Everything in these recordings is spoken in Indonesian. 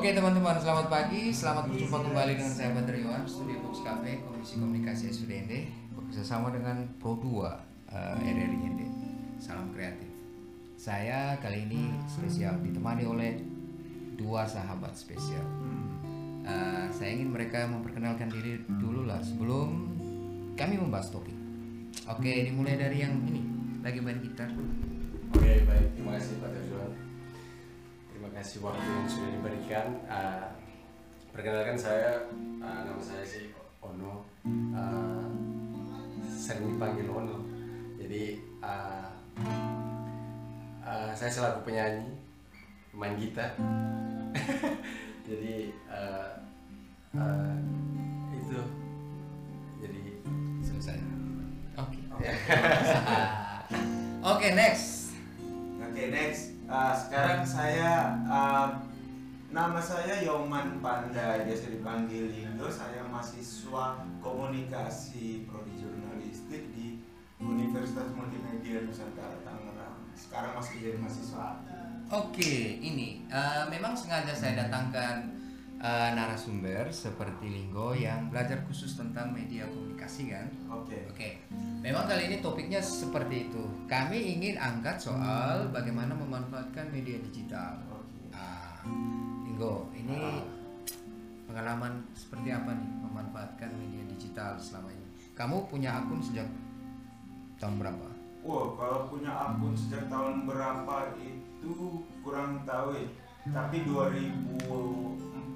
Oke teman-teman, selamat pagi, selamat berjumpa kembali dengan saya Badr Iwan, Studio Box Cafe, Komisi Komunikasi SUDND, bekerja sama dengan Pro 2 uh, RRI ND. Salam kreatif. Saya kali ini spesial ditemani oleh dua sahabat spesial. Uh, saya ingin mereka memperkenalkan diri dulu lah sebelum kami membahas topik. Oke, dimulai dari yang ini, lagi main gitar. Oke baik, terima kasih Pak Terjuan. Terima kasih waktu yang sudah diberikan. Uh, perkenalkan saya, uh, nama saya si Ono. Uh, sering dipanggil Ono. Jadi uh, uh, saya selaku penyanyi, main gitar. Jadi uh, uh, itu. Jadi Selesai. Oke. Oke, next. Next, Uh, sekarang saya uh, nama saya Yoman Panda, biasa dipanggil Lindo. Saya mahasiswa komunikasi prodi jurnalistik di Universitas Multimedia Nusantara Tangerang. Sekarang masih jadi mahasiswa. Oke, ini eh, memang sengaja saya datangkan eh, narasumber seperti Linggo yang belajar khusus tentang media komunikasi kan. Oke. Oke, memang kali ini topiknya seperti itu. Kami ingin angkat soal bagaimana memanfaatkan media digital. Oke. Ah, Linggo, ini pengalaman seperti apa nih memanfaatkan media digital selama ini? Kamu punya akun sejak tahun berapa? Wow, kalau punya akun sejak tahun berapa itu kurang tahu ya. Tapi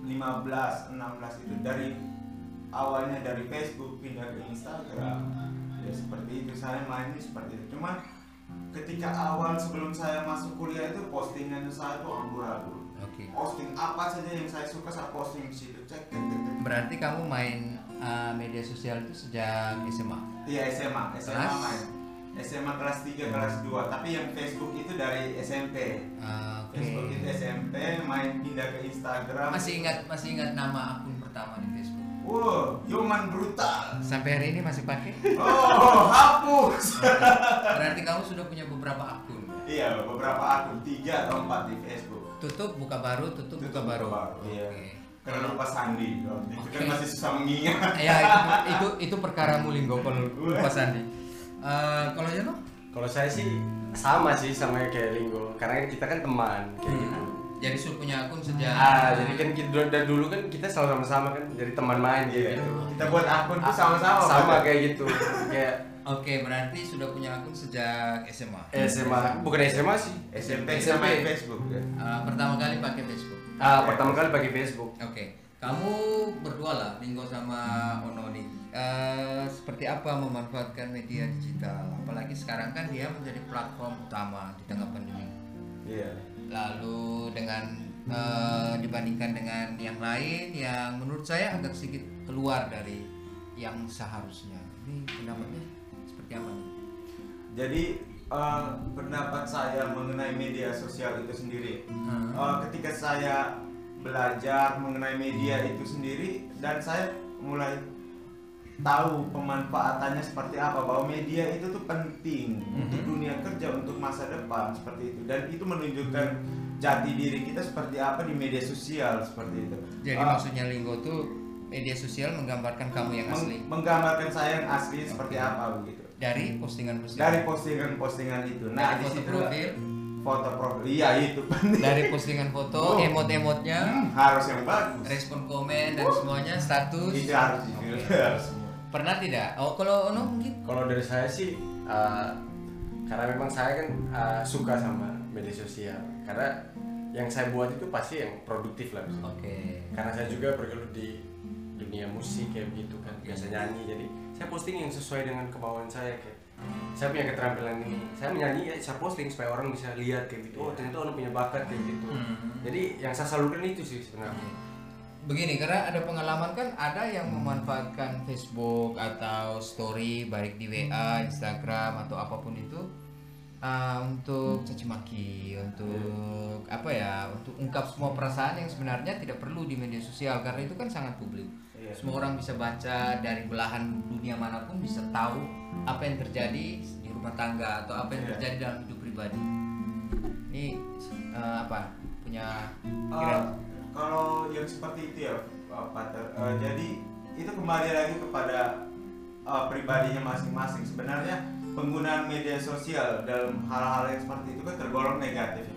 2015, 16 itu dari awalnya dari Facebook pindah ke Instagram. Ya seperti itu saya mainnya seperti itu. Cuman ketika awal sebelum saya masuk kuliah itu postingan saya tuh amburadul. Oke. Posting apa saja yang saya suka saya posting di situ. Cek, cek, cek, cek. Berarti kamu main eh, media sosial itu sejak SMA? Iya SMA, SMA main. SMA kelas 3, kelas 2. Tapi yang Facebook itu dari SMP. Ah, Oke. Facebook itu SMP, main pindah ke Instagram. Masih ingat masih ingat nama akun pertama di Facebook? Wow, Yoman brutal. Sampai hari ini masih pakai? Oh, hapus. Berarti kamu sudah punya beberapa akun. iya, beberapa akun tiga atau empat di Facebook. Tutup buka baru, tutup, buka Tutup, baru. buka baru, iya. Oke. Karena lupa sandi, itu Oke. kan masih susah mengingat. Ya itu itu itu perkara mulinggo kalau lupa sandi. Eh, kalau Jono? kalau saya sih sama sih sama kayak Linggo, karena kita kan teman kayak gitu. Jadi sudah punya akun sejak Ah, jadi kan kita dari dulu kan kita selalu sama-sama kan jadi teman main gitu. kita buat akun tuh sama-sama. Sama kayak gitu. Kayak Oke, berarti sudah punya akun sejak SMA. SMA, bukan SMA sih. SMP SMP. sama Facebook ya. Eh, pertama kali pakai Facebook. Ah, pertama kali pakai Facebook. Oke, kamu berdua lah, Linggo sama Ono nih. Eh, seperti apa memanfaatkan media digital? Apalagi sekarang kan dia menjadi platform utama di tengah pandemi. Iya. Lalu dengan eh, dibandingkan dengan yang lain yang menurut saya agak sedikit keluar dari yang seharusnya. Ini pendapatnya seperti apa nih? Jadi eh, pendapat saya mengenai media sosial itu sendiri, Hmm. Eh, ketika saya belajar mengenai media itu sendiri dan saya mulai tahu pemanfaatannya seperti apa bahwa media itu tuh penting untuk Mhm. dunia kerja untuk masa depan seperti itu dan itu menunjukkan jati diri kita seperti apa di media sosial seperti itu. Jadi Eh, maksudnya Linggo tuh media sosial menggambarkan kamu yang meng- asli menggambarkan saya yang asli seperti Oke. apa begitu. dari postingan-postingan. Dari postingan-postingan itu. Nah, Dari di foto situ profil, foto profil. Iya, itu penting. dari postingan foto, Oh. emot-emotnya, Hmm, harus yang bagus. respon komen dan semuanya status. Itu harus difilter semua. Pernah tidak? Oh, kalau Ono mungkin Kalau dari saya sih uh, karena memang saya kan uh, suka sama media sosial. Karena yang saya buat itu pasti yang produktif lah. Oke. Karena saya juga bergelut di dunia musik kayak begitu kan, biasa nyanyi. Jadi saya posting yang sesuai dengan kemauan saya kayak saya punya keterampilan ini. Saya menyanyi ya saya posting supaya orang bisa lihat kayak gitu. Oh, ternyata orang punya bakat kayak gitu. Hmm. Jadi yang saya salurkan itu sih sebenarnya. Begini, karena ada pengalaman kan ada yang memanfaatkan Facebook atau story baik di WA, Instagram atau apa pun itu uh, untuk caci maki, untuk apa ya, untuk ungkap semua perasaan yang sebenarnya tidak perlu di media sosial karena itu kan sangat publik. Iya. Semua orang bisa baca dari belahan dunia mana pun bisa tahu apa yang terjadi di rumah tangga atau apa yang Iya. terjadi dalam hidup pribadi. Ini uh, apa punya Uh, kira kalau yang seperti itu ya Pater Uh, jadi itu kembali lagi kepada uh, pribadinya masing-masing sebenarnya penggunaan media sosial dalam hal-hal yang seperti itu kan tergolong negatif Oke.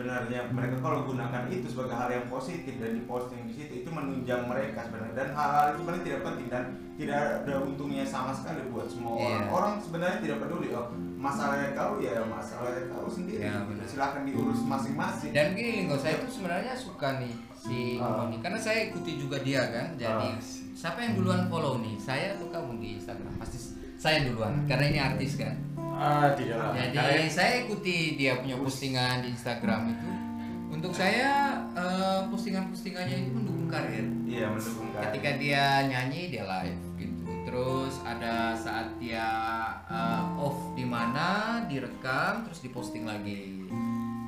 Sebenarnya mereka kalau gunakan itu sebagai hal yang positif dan diposting di situ itu menunjang mereka sebenarnya dan hal-hal itu sebenarnya tidak penting dan tidak ada untungnya sama sekali buat semua Iya. orang orang sebenarnya tidak peduli oh masalahnya kau ya masalahnya kau sendiri Ya, benar. silahkan diurus masing-masing Dan gini Linggo, saya tuh sebenarnya suka nih si Ah. Ngoni karena saya ikuti juga dia kan. Jadi Ah. siapa yang duluan follow nih? Saya atau kamu di Instagram? Pasti saya duluan karena ini artis kan. Ah. Jadi Karena- saya ikuti dia punya postingan di Instagram itu. Untuk saya eh, postingan-postingannya itu mendukung karir. iya mendukung kan Ketika dia nyanyi dia live gitu. Terus ada saat dia eh, off di mana direkam terus diposting lagi.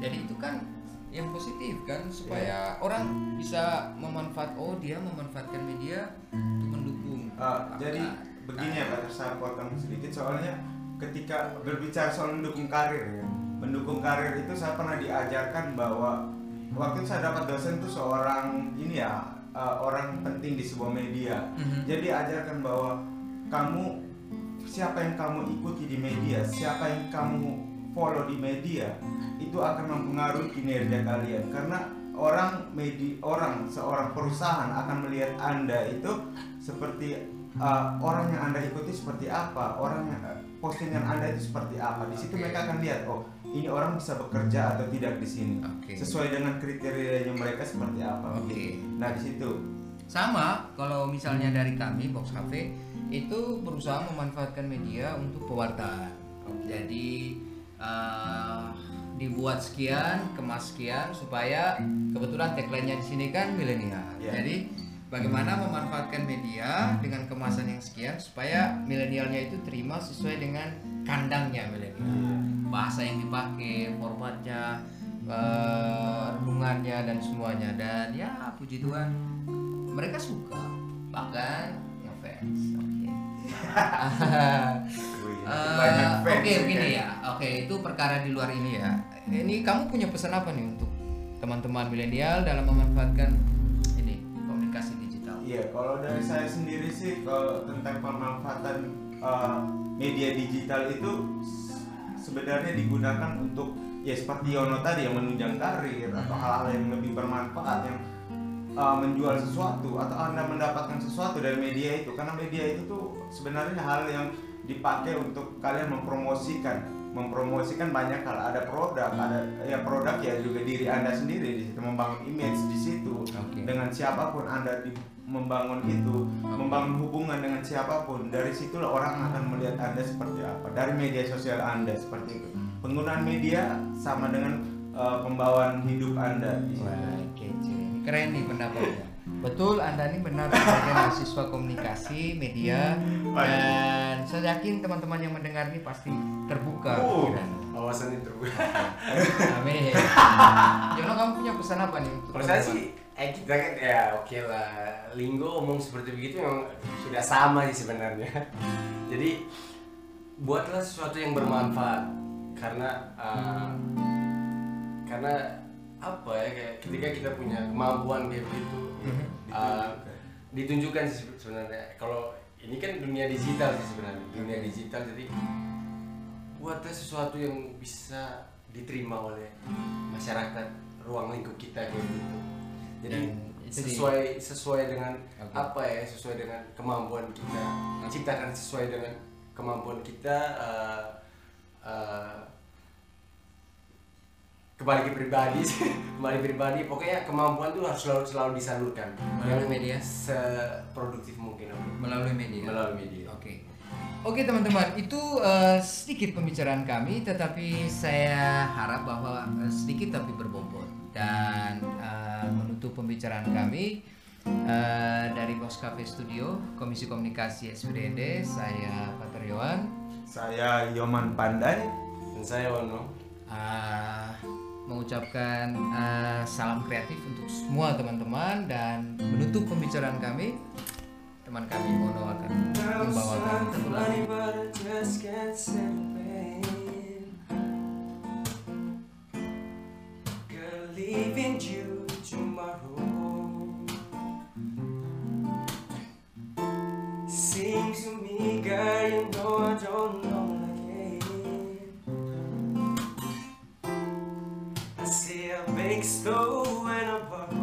Jadi itu kan yang positif kan supaya orang bisa memanfaat oh dia memanfaatkan media untuk mendukung. Uh, jadi begini ya Pak, saya potong sedikit soalnya ketika berbicara soal mendukung karir ya, mendukung karir itu saya pernah diajarkan bahwa waktu itu saya dapat dosen tuh seorang ini ya uh, orang penting di sebuah media. Mhm. Jadi ajarkan bahwa kamu siapa yang kamu ikuti di media, siapa yang kamu follow di media itu akan mempengaruhi kinerja kalian karena orang media orang seorang perusahaan akan melihat anda itu seperti uh, orang yang anda ikuti seperti apa orang yang postingan anda itu seperti apa di situ Oke. mereka akan lihat oh ini orang bisa bekerja atau tidak di sini Oke. sesuai dengan kriterianya mereka seperti apa Oke. begitu. nah di situ Sama kalau misalnya dari kami Box Cafe itu berusaha memanfaatkan media untuk pewartaan. Jadi eh, dibuat sekian, kemas sekian supaya kebetulan tagline-nya di sini kan milenial. Iya. Jadi bagaimana memanfaatkan media dengan kemasan yang sekian supaya milenialnya itu terima sesuai dengan kandangnya milenial. Bahasa yang dipakai, formatnya, eh, renungannya dan semuanya. Dan ya puji Tuhan mereka suka. Bahkan ngefans oke. Eh, fans oke ya, begini kan? ya. Oke itu perkara di luar ini ya. Ini kamu punya pesan apa nih untuk teman-teman milenial dalam memanfaatkan Iya, kalau dari saya sendiri sih kalau tentang pemanfaatan uh, media digital itu sebenarnya digunakan untuk ya seperti Yono tadi yang menunjang karir atau hal-hal yang lebih bermanfaat yang uh, menjual sesuatu atau anda mendapatkan sesuatu dari media itu. Karena media itu tuh sebenarnya hal yang dipakai untuk kalian mempromosikan mempromosikan banyak hal ada produk ada ya produk ya juga diri anda sendiri di situ membangun image di situ Oke. dengan siapa pun anda di, membangun itu membangun hubungan dengan siapa pun dari situlah orang akan melihat anda seperti apa dari media sosial anda seperti itu penggunaan media sama dengan uh, pembawaan hidup anda di situ. Wah, kece. Ini Keren nih pendapatnya. Betul, Anda ini benar sebagai mahasiswa komunikasi, media, dan saya yakin teman-teman yang mendengar ini pasti terbuka Oh, awasan itu. Amin. Jono, kamu punya pesan apa nih untuk Kalau saya sih, eh kita kan ya oke lah. Linggo omong seperti begitu memang sudah sama sih sebenarnya. Jadi buatlah sesuatu yang bermanfaat karena uh, karena apa ya kayak ketika kita punya kemampuan kayak begitu uh, ditunjukkan sih sebenarnya kalau ini kan dunia digital sih sebenarnya dunia digital. Jadi buatlah sesuatu yang bisa diterima oleh masyarakat ruang lingkup kita kayak gitu. Jadi sesuai sesuai dengan Oke. apa ya sesuai dengan kemampuan kita. Ciptakan sesuai dengan kemampuan kita uh, uh, kembali ke pribadi sih. kembali pribadi pokoknya kemampuan tuh harus selalu selalu disalurkan Melalui media? seproduktif mungkin oke. melalui media. melalui media Oke. Oke teman-teman, itu eh, sedikit pembicaraan kami, tetapi saya harap bahwa eh, sedikit tapi berbobot dan eh, menutup pembicaraan kami eh, dari Box Cafe Studio, Komisi Komunikasi SPDND, saya Pater Yohan. saya Yoman Pandai Dan saya Ono. Ah, mengucapkan ah, salam kreatif untuk semua teman-teman dan menutup pembicaraan kami. Teman kami Mono akan membawakan go apart.